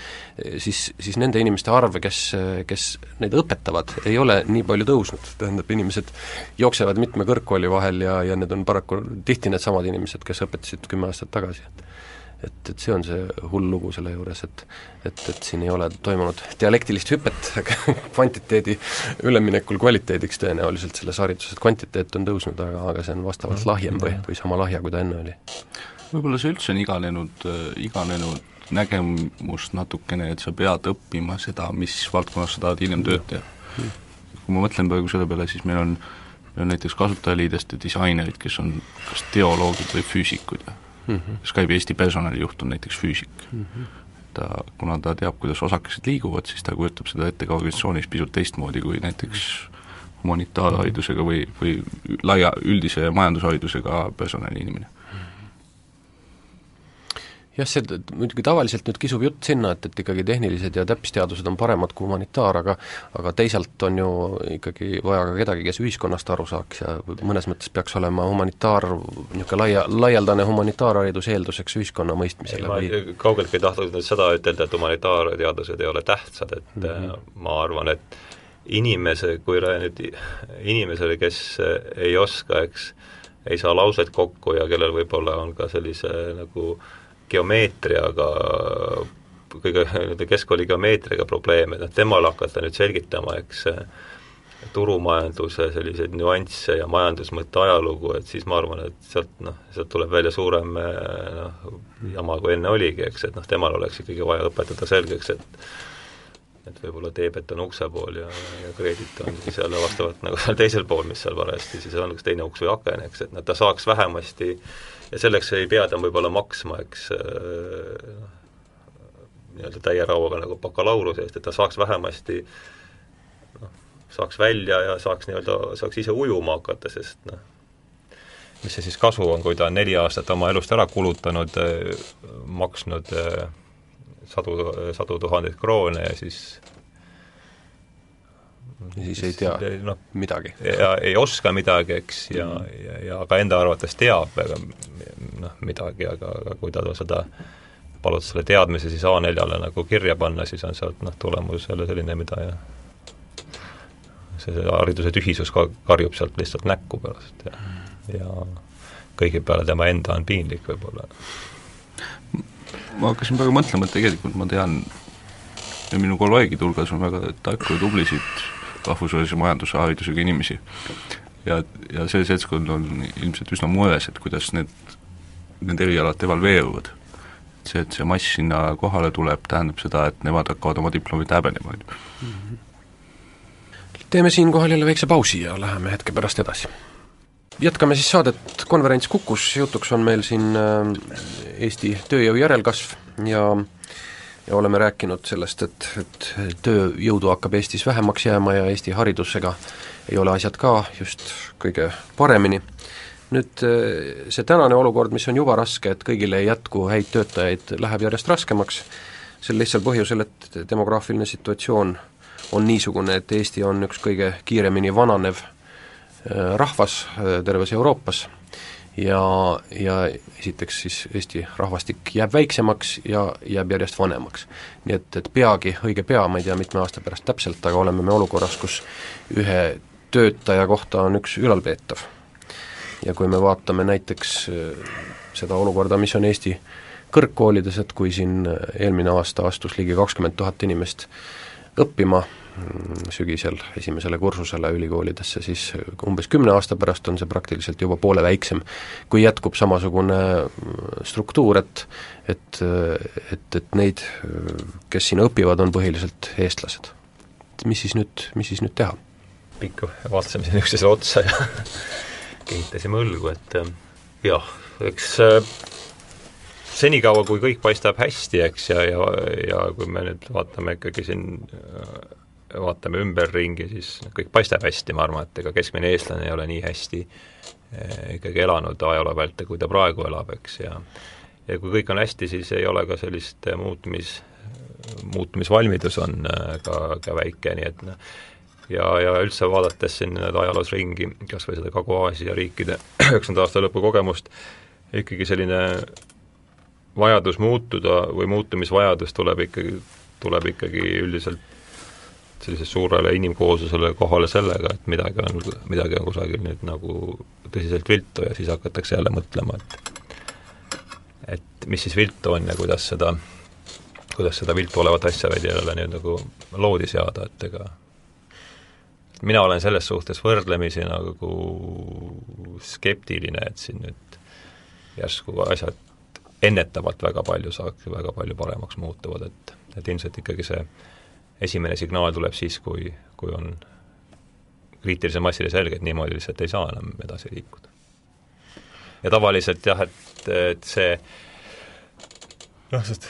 siis, siis nende inimeste arv, kes, kes neid õpetavad, ei ole nii palju tõusnud, tähendab, inimesed jooksevad mitme kõrgkooli vahel ja, ja need on paraku tihti needsamad inimesed, kes õpetasid kümme aastat tagasi, et et, see on see hull lugu selle juures, et et, et siin ei ole toimunud dialektilist hüpet kvantiteedi üleminekul kvaliteediks tõenäoliselt selles hariduses, et kvantiteet on tõusnud, aga, aga see on vastavalt mhm. lahjem või, või sama lahja, kui ta enne oli. võib-olla see üldse on iganenud, iganenud nägemus natukene, et sa pead õppima seda, mis valdkonnas sa tahad hiljem tööd teha. Mhm. kui ma mõtlen praegu selle peale, siis meil on meil on näiteks kasutajaliidest disainerid, kes on kas teoloogid või füüsikud ja mm -hmm. Skype'i Eesti personalijuht on näiteks füüsik mm. -hmm. ta, kuna ta teab, kuidas osakesed liiguvad, siis ta kujutab seda ette ka organisatsioonis pisut teistmoodi kui näiteks humanitaarharidusega või, või laia, üldise majandusharidusega personaliinimene jah, see muidugi tavaliselt nüüd kisub jutt sinna, et, et ikkagi tehnilised ja täppisteadused on paremad kui humanitaar, aga aga teisalt on ju ikkagi vaja ka kedagi, kes ühiskonnast aru saaks ja mõnes mõttes peaks olema humanitaar, niisugune laia, laialdane humanitaarharidus eelduseks ühiskonna mõistmisele ei, või kaugeltki ei tahtnud nüüd seda ütelda, et humanitaarteadused ei ole tähtsad, et mm -hmm. ma arvan, et inimese, kui nüüd inimesele, kes ei oska, eks, ei saa lauset kokku ja kellel võib-olla on ka sellise nagu äh, geomeetriaga, kõige nii-öelda keskkooli geomeetriaga probleeme, et noh, temale hakata nüüd selgitama, eks turumajanduse selliseid nüansse ja majandusmõtte ajalugu, et siis ma arvan, et sealt noh, sealt tuleb välja suurem noh, jama kui enne oligi, eks, et noh, temal oleks ikkagi vaja õpetada selgeks, et et võib-olla teebet on ukse pool ja, ja kreedit on siis jälle vastavalt nagu seal teisel pool, mis seal parajasti siis on, kas teine uks või aken, eks, et noh, ta saaks vähemasti äh, ja selleks ei pea ta võib-olla maksma, eks äh, nii-öelda täie rauaga nagu bakalaureuse eest, et ta saaks vähemasti noh, saaks välja ja saaks nii-öelda, saaks ise ujuma hakata, sest noh, mis see siis kasu on, kui ta on neli aastat oma elust ära kulutanud, äh, maksnud äh, sadu, sadu tuhandeid kroone ja siis ja siis ei tea no, midagi. ja ei oska midagi, eks, ja mm., ja, ja ka enda arvates teab väga noh, midagi, aga, aga kui ta seda palud selle teadmise siis A4-le nagu kirja panna, siis on sealt noh, tulemus jälle selline, mida ja see, see hariduse tühisus ka karjub sealt lihtsalt näkku pärast ja, ja kõigi peale tema enda on piinlik võib-olla. ma hakkasin praegu mõtlema, et tegelikult ma tean ja minu kolleegide hulgas on väga tarku ja tublisid rahvusvahelise majanduse haridusega inimesi. ja, ja see seltskond on ilmselt üsna mures, et kuidas need, need erialad evalveeruvad. see, et see mass sinna kohale tuleb, tähendab seda, et nemad hakkavad oma diplomit häbenema, on ju. teeme siinkohal jälle väikse pausi ja läheme hetke pärast edasi. jätkame siis saadet konverents kukkus, jutuks on meil siin äh, Eesti tööjõu järelkasv ja ja oleme rääkinud sellest, et, et tööjõudu hakkab Eestis vähemaks jääma ja Eesti haridusega ei ole asjad ka just kõige paremini. nüüd see tänane olukord, mis on juba raske, et kõigile ei jätku häid töötajaid, läheb järjest raskemaks, sel lihtsal põhjusel, et demograafiline situatsioon on niisugune, et Eesti on üks kõige kiiremini vananev äh, rahvas äh, terves Euroopas ja, ja esiteks siis Eesti rahvastik jääb väiksemaks ja jääb järjest vanemaks. nii et, et peagi, õige pea, ma ei tea, mitme aasta pärast täpselt, aga oleme me olukorras, kus ühe töötaja kohta on üks ülalpeetav. ja kui me vaatame näiteks äh, seda olukorda, mis on Eesti kõrgkoolides, et kui siin eelmine aasta astus ligi kakskümmend tuhat inimest õppima sügisel esimesele kursusele ülikoolidesse, siis umbes kümne aasta pärast on see praktiliselt juba poole väiksem. kui jätkub samasugune mm, struktuur, et et, et, et neid, kes siin õpivad, on põhiliselt eestlased. mis siis nüüd, mis siis nüüd teha? pikku vaatasime siin üksteisele otsa ja kehitasime õlgu, et jah, eks senikaua, kui kõik paistab hästi, eks, ja, ja, ja kui me nüüd vaatame ikkagi siin vaatame ümberringi, siis kõik paistab hästi, ma arvan, et ega keskmine eestlane ei ole nii hästi eh, ikkagi elanud ajaloo vältel, kui ta praegu elab, eks, ja ja kui kõik on hästi, siis ei ole ka sellist muutumis, muutumisvalmidus on eh, ka, ka väike, nii et noh, ja, ja üldse vaadates siin ajaloos ringi, kas või seda Kagu-Aasia riikide üheksanda aasta lõpu kogemust, ikkagi selline vajadus muutuda või muutumisvajadus tuleb ikkagi, tuleb ikkagi üldiselt sellisele suurele inimkooslusele kohale sellega, et midagi on, midagi on kusagil nüüd nagu tõsiselt viltu ja siis hakatakse jälle mõtlema, et et mis siis viltu on ja kuidas seda, kuidas seda viltu olevat asja veidi jälle nüüd nagu loodi seada, et ega mina olen selles suhtes võrdlemisi nagu skeptiline, et siin nüüd järsku asjad ennetavalt väga palju saaks, väga palju paremaks muutuvad, et, et ilmselt ikkagi see esimene signaal tuleb siis, kui, kui on kriitilise massile selge, et niimoodi lihtsalt ei saa enam edasi liikuda. ja tavaliselt jah, et, et see noh, sest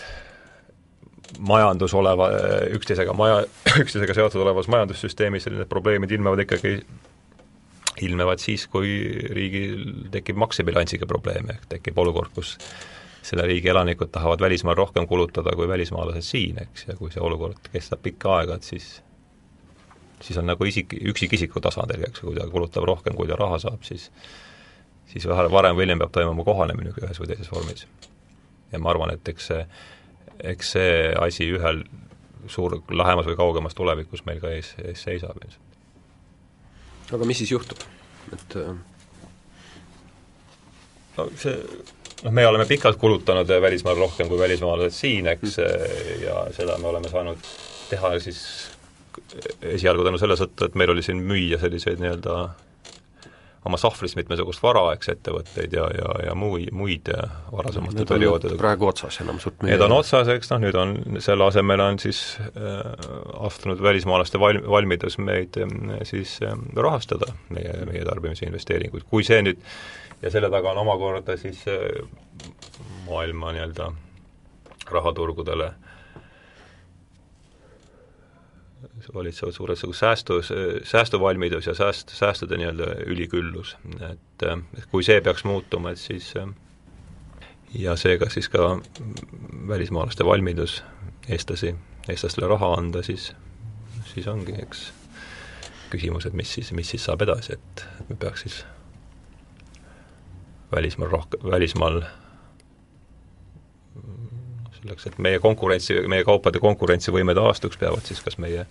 majandus oleva, üksteisega maja, üksteisega seotud olevas majandussüsteemis sellised probleemid ilmnevad ikkagi, ilmnevad siis, kui riigil tekib maksebilansiga probleeme, ehk tekib olukord, kus selle riigi elanikud tahavad välismaal rohkem kulutada kui välismaalased siin, eks, ja kui see olukord kestab pikka aega, et siis siis on nagu isik, üksikisiku tasandil, eks, kui ta kulutab rohkem, kui ta raha saab, siis siis vähe varem või hiljem peab toimuma kohanemine ühes või teises vormis. ja ma arvan, et eks see, eks see asi ühel suur, lähemas või kaugemas tulevikus meil ka ees, ees seisab ilmselt. aga mis siis juhtub, et äh, no see noh, me oleme pikalt kulutanud välismaal rohkem kui välismaalased siin, eks, mm. ja seda me oleme saanud teha siis esialgu tänu selle tõttu, et meil oli siin müüa selliseid nii-öelda oma sahvris mitmesugust vara, eks, ettevõtteid ja, ja, ja mui, muid varasematel perioodidel. praegu otsas enam suurt. Need on otsas, eks noh, nüüd on, selle asemel on siis äh, astunud välismaalaste val-, valmidus meid äh, siis äh, rahastada, meie, meie tarbimise investeeringuid, kui see nüüd ja selle taga on omakorda siis äh, maailma nii-öelda rahaturgudele valitsevad suures nagu säästu, säästuvalmidus ja sääst, säästude nii-öelda üliküllus. et kui see peaks muutuma, et siis ja seega siis ka välismaalaste valmidus eestlasi, eestlastele raha anda, siis, siis ongi, eks, küsimus, et mis siis, mis siis saab edasi, et me peaks siis välismaal rohkem, välismaal selleks, et meie konkurentsi, meie kaupade konkurentsivõime taastuks, peavad siis kas meie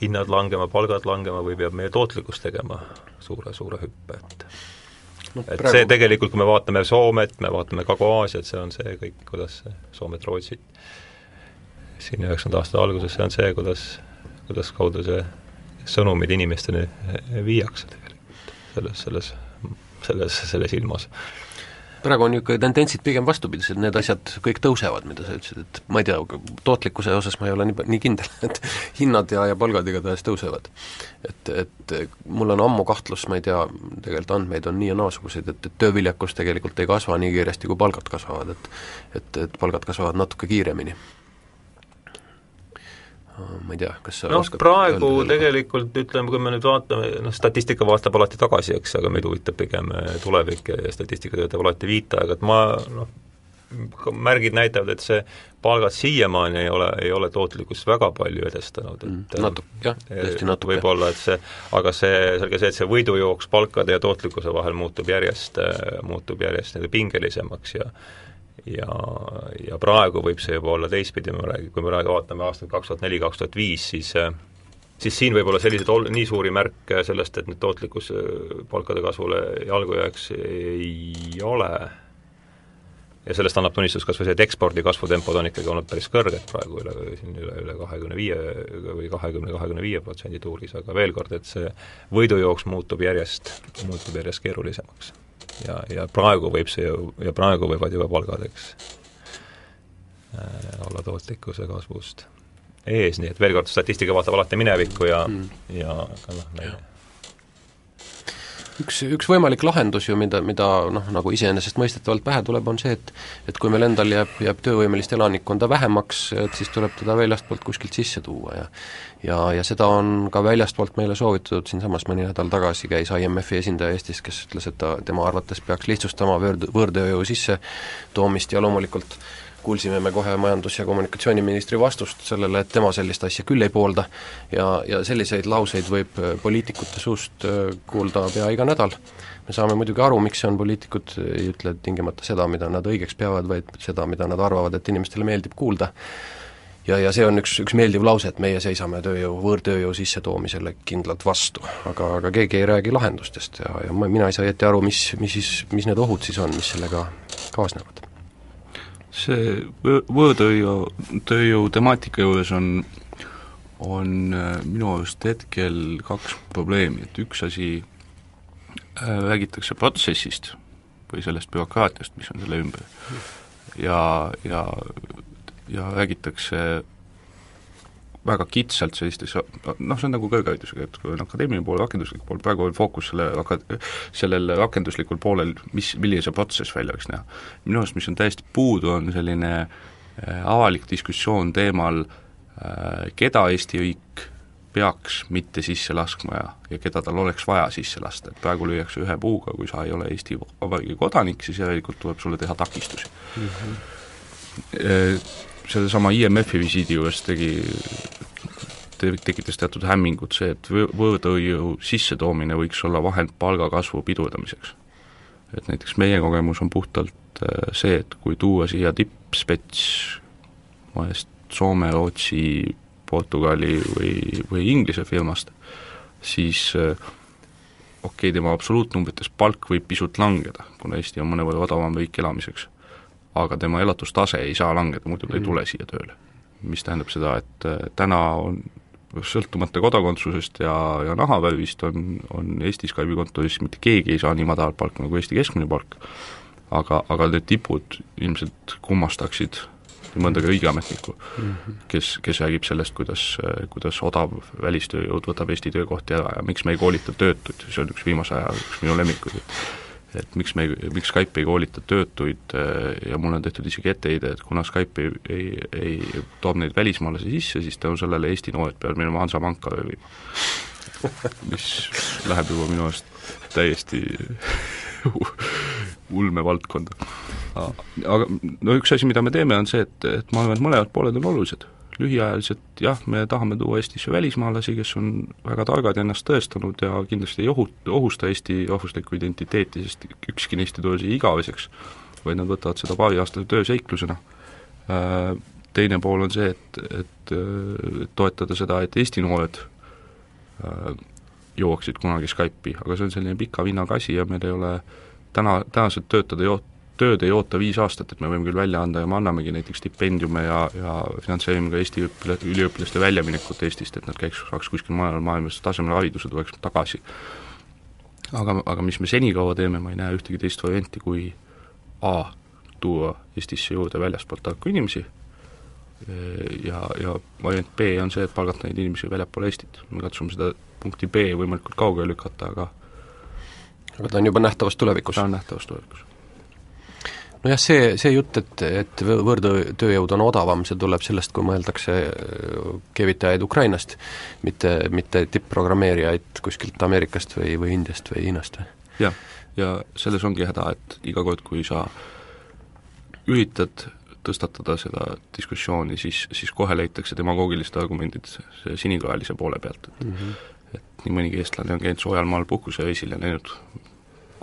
hinnad langema, palgad langema või peab meie tootlikkus tegema suure, suure hüppe, et no, et praegu... see tegelikult, kui me vaatame Soomet, me vaatame Kagu-Aasiat, see on see kõik, kuidas Soomet, Rootsit siin üheksakümnenda aasta alguses, see on see, kuidas, kuidas kaudu see sõnumid inimesteni viiakse tegelikult selles, selles selles, selles ilmas. praegu on niisugune tendentsid pigem vastupidised, need asjad kõik tõusevad, mida sa ütlesid, et ma ei tea, tootlikkuse osas ma ei ole nii, nii kindel, et hinnad ja, ja palgad igatahes tõusevad. et, et mul on ammu kahtlus, ma ei tea, tegelikult andmeid on nii ja naasuguseid, et, et tööviljakus tegelikult ei kasva nii kiiresti, kui palgad kasvavad, et et, et palgad kasvavad natuke kiiremini ma ei tea, kas sa noh, praegu tegelikult ütleme, kui me nüüd vaatame, noh, statistika vaatab alati tagasi, eks, aga meid huvitab pigem eh, tulevik ja statistika töötab alati viitajaga, et ma noh, märgid näitavad, et see palgad siiamaani ei ole, ei ole tootlikkust väga palju edestanud, et mm, natuke, jah, tõesti natuke. võib-olla, et see, aga see, selge see, et see võidujooks palkade ja tootlikkuse vahel muutub järjest, muutub järjest nii-öelda pingelisemaks ja ja, ja praegu võib see juba olla teistpidi, me räägime, kui me praegu vaatame aastat kaks tuhat neli, kaks tuhat viis, siis siis siin võib olla selliseid ol-, nii suuri märke sellest, et nüüd tootlikkus palkade kasvule jalgu jääks, ei ole. ja sellest annab tunnistust kas või see, et ekspordi kasvutempod on ikkagi olnud päris kõrged praegu, üle, siin üle, üle kahekümne viie või kahekümne, kahekümne viie protsendi tuuris, aga veel kord, et see võidujooks muutub järjest, muutub järjest keerulisemaks ja, ja praegu võib see ju, ja praegu võivad juba palgad, eks äh,, olla tootlikkuse kasvust ees, nii et veel kord, statistika vaatab alati minevikku ja mm., ja aga noh, üks, üks võimalik lahendus ju, mida, mida noh, nagu iseenesestmõistetavalt pähe tuleb, on see, et et kui meil endal jääb, jääb töövõimelist elanikkonda vähemaks, et siis tuleb teda väljastpoolt kuskilt sisse tuua ja ja, ja seda on ka väljastpoolt meile soovitatud, siinsamas mõni nädal tagasi käis IMF-i esindaja Eestis, kes ütles, et ta, tema arvates peaks lihtsustama võõrd-, võõrtööjõu sissetoomist ja loomulikult äh, kuulsime me kohe Majandus- ja Kommunikatsiooniministri vastust sellele, et tema sellist asja küll ei poolda ja, ja selliseid lauseid võib äh, poliitikute suust äh, kuulda pea iga nädal. me saame muidugi aru, miks see on, poliitikud ei ütle tingimata seda, mida nad õigeks peavad, vaid seda, mida nad arvavad, et inimestele meeldib kuulda. ja, ja see on üks, üks meeldiv lause, et meie seisame tööjõu, võõrtööjõu sissetoomisele kindlalt vastu. aga, aga keegi ei räägi lahendustest ja, ja ma, mina ei saa õieti aru, mis, mis siis, mis need ohud siis on, mis sellega kaasnevad see võõrtööjõu, tööjõu temaatika juures on, on äh, minu arust hetkel kaks probleemi, et üks asi äh,, räägitakse protsessist või sellest bürokraatiast, mis on selle ümber, ja, ja, ja räägitakse väga kitsalt sellistes, noh, see on nagu kõrgharidusega, et kui on akadeemiline pool, rakenduslik pool, praegu on fookus selle aka-, sellel rakenduslikul poolel, mis, milline see protsess välja võiks näha. minu arust, mis on täiesti puudu, on selline äh, avalik diskussioon teemal äh,, keda Eesti riik peaks mitte sisse laskma ja, ja keda tal oleks vaja sisse lasta, et praegu lüüakse ühe puuga, kui sa ei ole Eesti Vabariigi kodanik, siis järelikult tuleb sulle teha takistusi mm. -hmm sellesama IMF-i visiidi juures tegi, tekitas teatud hämmingut see, et võõrtööjõu sissetoomine võiks olla vahend palgakasvu pidurdamiseks. et näiteks meie kogemus on puhtalt äh, see, et kui tuua siia tippspets mõnest Soome, Rootsi, Portugali või, või Inglise firmast, siis äh, okei okay,, tema absoluutnumbrites palk võib pisut langeda, kuna Eesti on mõnevõrra odavam riik elamiseks aga tema elatustase ei saa langeda, muidu ta ei mm. tule siia tööle. mis tähendab seda, et äh, täna on sõltumata kodakondsusest ja, ja nahavärvist on, on Eesti Skype'i kontoris mitte keegi ei saa nii madalat palka nagu Eesti keskmine palk, aga, aga need tipud ilmselt kummastaksid mõndagi riigiametnikku mm, -hmm. kes, kes räägib sellest, kuidas, kuidas odav välistööjõud võtab Eesti töökohti ära ja miks me ei koolita töötuid, see on üks viimase aja üks minu lemmikuid, et et miks me miks Skype ei koolita töötuid äh, ja mulle on tehtud isegi etteheide, et kuna Skype ei, ei, ei toob neid välismaalasi sisse, siis tänu sellele Eesti noored peavad minema Hansapanka ööbima. mis läheb juba minu arust täiesti ulme valdkonda. aga no üks asi, mida me teeme, on see, et, et ma arvan, et mõlemad pooled on olulised lühiajaliselt jah, me tahame tuua Eestisse välismaalasi, kes on väga targad ja ennast tõestanud ja kindlasti ei ohu, ohusta Eesti rahvuslikku identiteeti, sest ükski neist ei tule siia igaveseks, vaid nad võtavad seda paariaastase tööseiklusena. Äh, teine pool on see, et, et toetada seda, et Eesti noored äh, jõuaksid kunagi Skype'i, aga see on selline pika vinnaga asi ja meil ei ole täna, tänased töötajad ei oota tööd ei oota viis aastat, et me võime küll välja anda ja me annamegi näiteks stipendiume ja, ja finantseerime ka Eesti õpila-, üliõpilaste väljaminekut Eestist, et nad käiks, saaks kuskil mujal maailmas tasemel hariduse, tuleks tagasi. aga, aga mis me senikaua teeme, ma ei näe ühtegi teist varianti, kui A, tuua Eestisse juurde väljastpoolt tarku inimesi ja, ja variant B on see, et palgata neid inimesi väljapoole Eestit. me katsume seda punkti B võimalikult kaugele lükata, aga aga ta on juba nähtavas tulevikus? ta on nähtavas tulevikus. Nojah, see, see jutt, et, et võõrtööjõud on odavam, see tuleb sellest, kui mõeldakse keevitajaid Ukrainast, mitte, mitte tipp-programmeerijaid kuskilt Ameerikast või, või Indiast või Hiinast või? jah, ja selles ongi häda, et iga kord, kui sa üritad tõstatada seda diskussiooni, siis, siis kohe leitakse demagoogilised argumendid sinikaelise poole pealt, et mm -hmm. et nii mõnigi eestlane on käinud soojal maal puhkusereisil ja näinud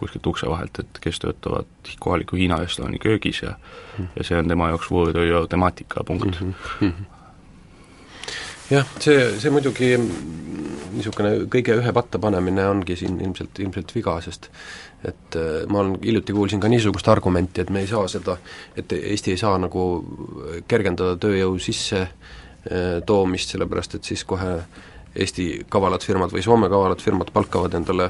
kuskilt ukse vahelt, et kes töötavad kohaliku Hiina restoran'i köögis ja mm ja see on tema jaoks võõrtööjõu temaatika, punkt mm. -hmm. jah, see, see muidugi niisugune kõige ühe patta panemine ongi siin ilmselt, ilmselt viga, sest et äh, ma olen, hiljuti kuulsin ka niisugust argumenti, et me ei saa seda, et Eesti ei saa nagu kergendada tööjõu sisse äh, toomist, sellepärast et siis kohe Eesti kavalad firmad või Soome kavalad firmad palkavad endale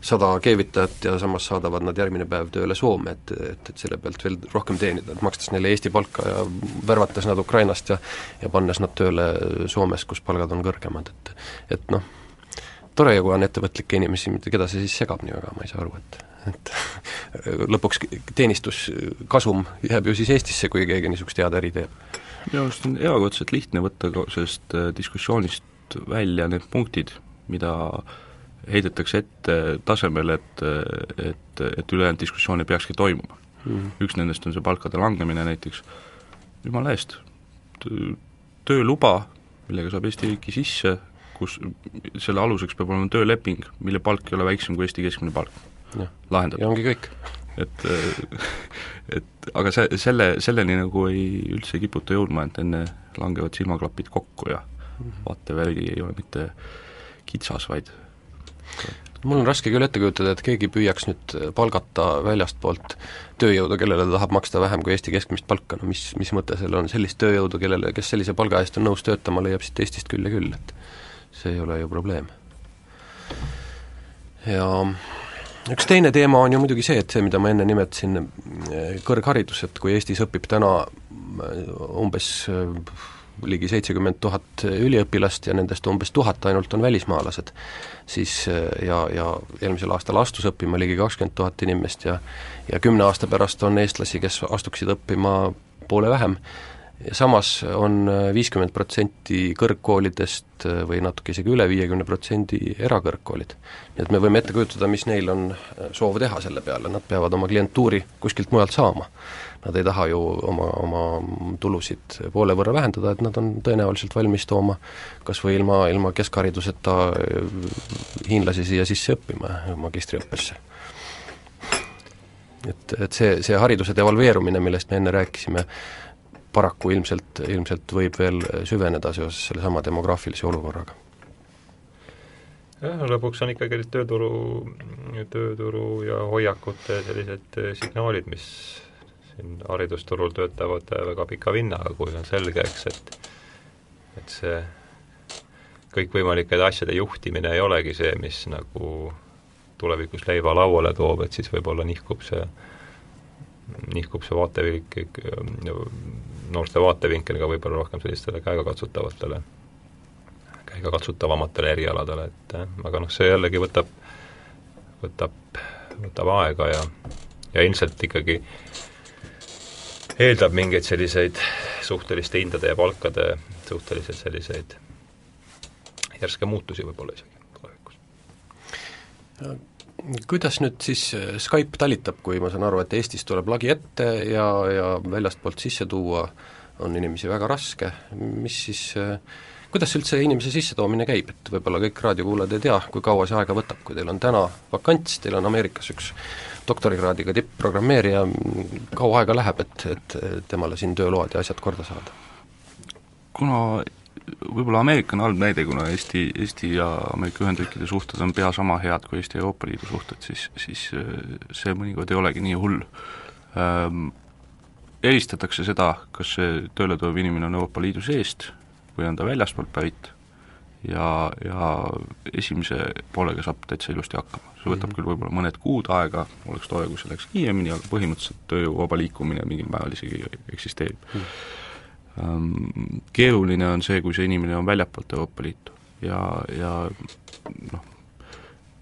sada keevitajat ja samas saadavad nad järgmine päev tööle Soome, et, et, et selle pealt veel rohkem teenida, et makstes neile Eesti palka ja värvates nad Ukrainast ja ja pannes nad tööle Soomes, kus palgad on kõrgemad, et et noh, tore ju, kui on ettevõtlikke inimesi, keda see siis segab nii väga, ma ei saa aru, et et lõpuks teenistuskasum jääb ju siis Eestisse, kui keegi niisugust head äri teeb. minu arust on erakordselt lihtne võtta sellest äh, diskussioonist välja need punktid, mida heidetakse ette tasemel, et, et, et ülejäänud diskussioon ei peakski toimuma mm. -hmm. üks nendest on see palkade langemine näiteks, jumala eest, tööluba, millega saab Eesti riiki sisse, kus selle aluseks peab olema tööleping, mille palk ei ole väiksem kui Eesti keskmine palk. lahendatud. ja ongi kõik. et, et aga see, selle, selleni nagu ei, üldse kiputa jõudma, et enne langevad silmaklapid kokku ja mhm. vaateväli ei ole mitte kitsas, vaid mul on raske küll ette kujutada, et keegi püüaks nüüd palgata väljastpoolt tööjõudu, kellele ta tahab maksta vähem kui Eesti keskmist palka, no mis, mis mõte sellel on, sellist tööjõudu, kellele, kes sellise palga eest on nõus töötama, leiab siit Eestist küll ja küll, et see ei ole ju probleem. ja üks teine teema on ju muidugi see, et see, mida ma enne nimetasin, kõrgharidus, et kui Eestis õpib täna umbes ligi seitsekümmend tuhat üliõpilast ja nendest umbes tuhat ainult on välismaalased, siis ja, ja eelmisel aastal astus õppima ligi kakskümmend tuhat inimest ja ja kümne aasta pärast on eestlasi, kes astuksid õppima poole vähem, ja samas on viiskümmend protsenti kõrgkoolidest või natuke isegi üle viiekümne protsendi erakõrgkoolid. nii et me võime ette kujutada, mis neil on soov teha selle peale, nad peavad oma klientuuri kuskilt mujalt saama. Nad ei taha ju oma, oma tulusid poole võrra vähendada, et nad on tõenäoliselt valmis tooma kas või ilma, ilma keskhariduseta hiinlasi siia sisse õppima magistriõppesse. et, et see, see hariduse devalveerumine, millest me enne rääkisime, paraku ilmselt, ilmselt võib veel süveneda seoses sellesama demograafilise olukorraga. jah, lõpuks on ikkagi tööturu, tööturu ja hoiakute sellised signaalid, mis siin haridusturul töötavad väga pika vinnaga, kui on selge, eks, et et see kõikvõimalike asjade juhtimine ei olegi see, mis nagu tulevikus leiva lauale toob, et siis võib-olla nihkub see, nihkub see vaatevinkel noorte vaatevinkel ka võib-olla rohkem sellistele käegakatsutavatele, käegakatsutavamatele erialadele, et aga noh, see jällegi võtab, võtab, võtab aega ja, ja ilmselt ikkagi eeldab mingeid selliseid suhteliste hindade ja palkade suhteliselt selliseid järske muutusi võib-olla isegi tulevikus. Kuidas nüüd siis äh, Skype talitab, kui ma saan aru, et Eestis tuleb lagi ette ja, ja väljastpoolt sisse tuua on inimesi väga raske, mis siis äh, kuidas üldse inimese sissetoomine käib, et võib-olla kõik raadiokuulajad ei tea, kui kaua see aega võtab, kui teil on täna vakants, teil on Ameerikas üks doktorikraadiga tipp-programmeerija, kaua aega läheb, et, et temale siin tööload ja asjad korda saada? kuna võib-olla Ameerika on halb näide, kuna Eesti, Eesti ja Ameerika Ühendriikide suhted on pea sama head kui Eesti ja Euroopa Liidu suhted, siis, siis äh, see mõnikord ei olegi nii hull ähm,. Eristatakse seda, kas see tööle tulev inimene on Euroopa Liidu seest või on ta väljaspoolt pärit ja, ja esimese poolega saab täitsa ilusti hakkama. see võtab mm -hmm. küll võib-olla mõned kuud aega, oleks tore, kui see läheks kiiremini, aga põhimõtteliselt tööjõu vaba liikumine mingil määral isegi eksisteerib mm. -hmm. Keeruline on see, kui see inimene on väljapoolt Euroopa Liitu ja, ja noh,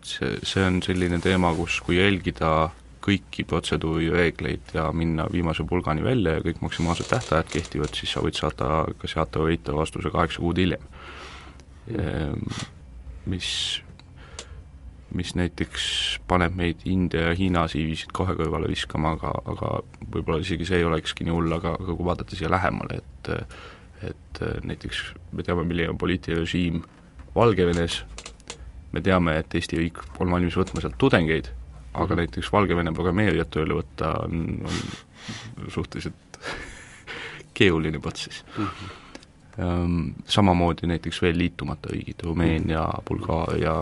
see, see on selline teema, kus kui jälgida kõiki protseduurireegleid ja minna viimase pulgani välja ja kõik maksimaalsed tähtajad kehtivad, siis sa võid saada kas jaatava või eitava vastuse kaheksa kuud hiljem mis, mis näiteks paneb meid India ja Hiina CV-sid kohe kõrvale viskama, aga, aga võib-olla isegi see ei olekski nii hull, aga, aga kui vaadata siia lähemale, et et näiteks me teame, milline on poliitiline režiim Valgevenes, me teame, et Eesti riik on valmis võtma sealt tudengeid, aga -hmm. näiteks Valgevene programmeerijat tööle võtta on, on suhteliselt keeruline protsess mm. -hmm Ehm, samamoodi näiteks veel liitumata riigid, Rumeenia, Bulgaaria,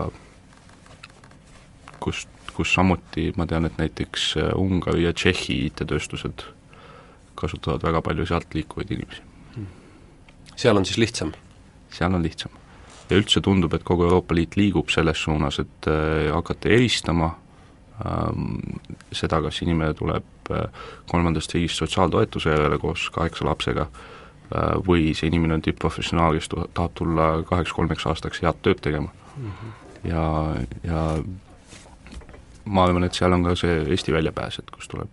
kus, kus samuti ma tean, et näiteks äh, Ungari ja Tšehhi IT-tööstused kasutavad väga palju sealt liikuvaid inimesi. seal on siis lihtsam? seal on lihtsam. ja üldse tundub, et kogu Euroopa Liit liigub selles suunas, et äh, hakata eristama ähm, seda, kas inimene tuleb äh, kolmandast riigist sotsiaaltoetuse järele koos kaheksa lapsega Äh, või see inimene on tippprofessionaal, kes tahab tulla kaheks-kolmeks aastaks head tööd tegema mm. -hmm. ja, ja ma arvan, et seal on ka see Eesti väljapääs, et kus tuleb,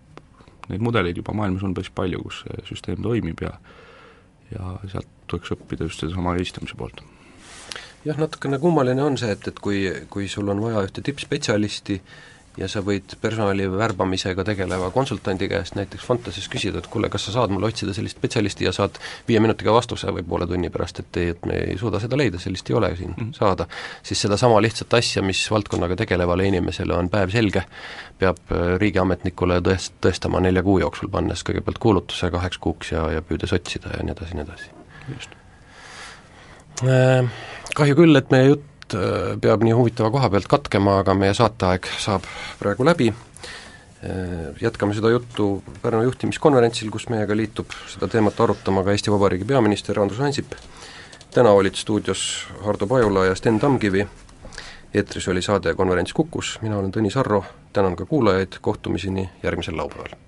neid mudeleid juba maailmas on päris palju, kus see süsteem toimib ja ja sealt tuleks õppida just sedasama eristamise poolt jah, natukene kummaline on see, et, et kui, kui sul on vaja ühte tippspetsialisti, ja sa võid personali värbamisega tegeleva konsultandi käest näiteks Fantasy's küsida, et kuule, kas sa saad mulle otsida sellist spetsialisti ja saad viie minutiga vastuse või poole tunni pärast, et ei, et me ei suuda seda leida, sellist ei ole siin mm -hmm. saada, siis sedasama lihtsat asja, mis valdkonnaga tegelevale inimesele on päevselge, peab äh, riigiametnikule tõest-, tõestama nelja kuu jooksul, pannes kõigepealt kuulutuse kaheks kuuks ja, ja püüdes otsida ja nii edasi, nii edasi. just. Äh, kahju küll, et meie jutt jutt äh, peab nii huvitava koha pealt katkema, aga meie saateaeg saab praegu läbi, äh, jätkame seda juttu Pärnu juhtimiskonverentsil, kus meiega liitub seda teemat arutama ka Eesti Vabariigi peaminister Andrus Ansip, täna olid stuudios Hardo Pajula ja Sten Tamkivi, eetris oli saade Konverents Kukus, mina olen Tõnis Arro, tänan ka kuulajaid, kohtumiseni järgmisel laupäeval!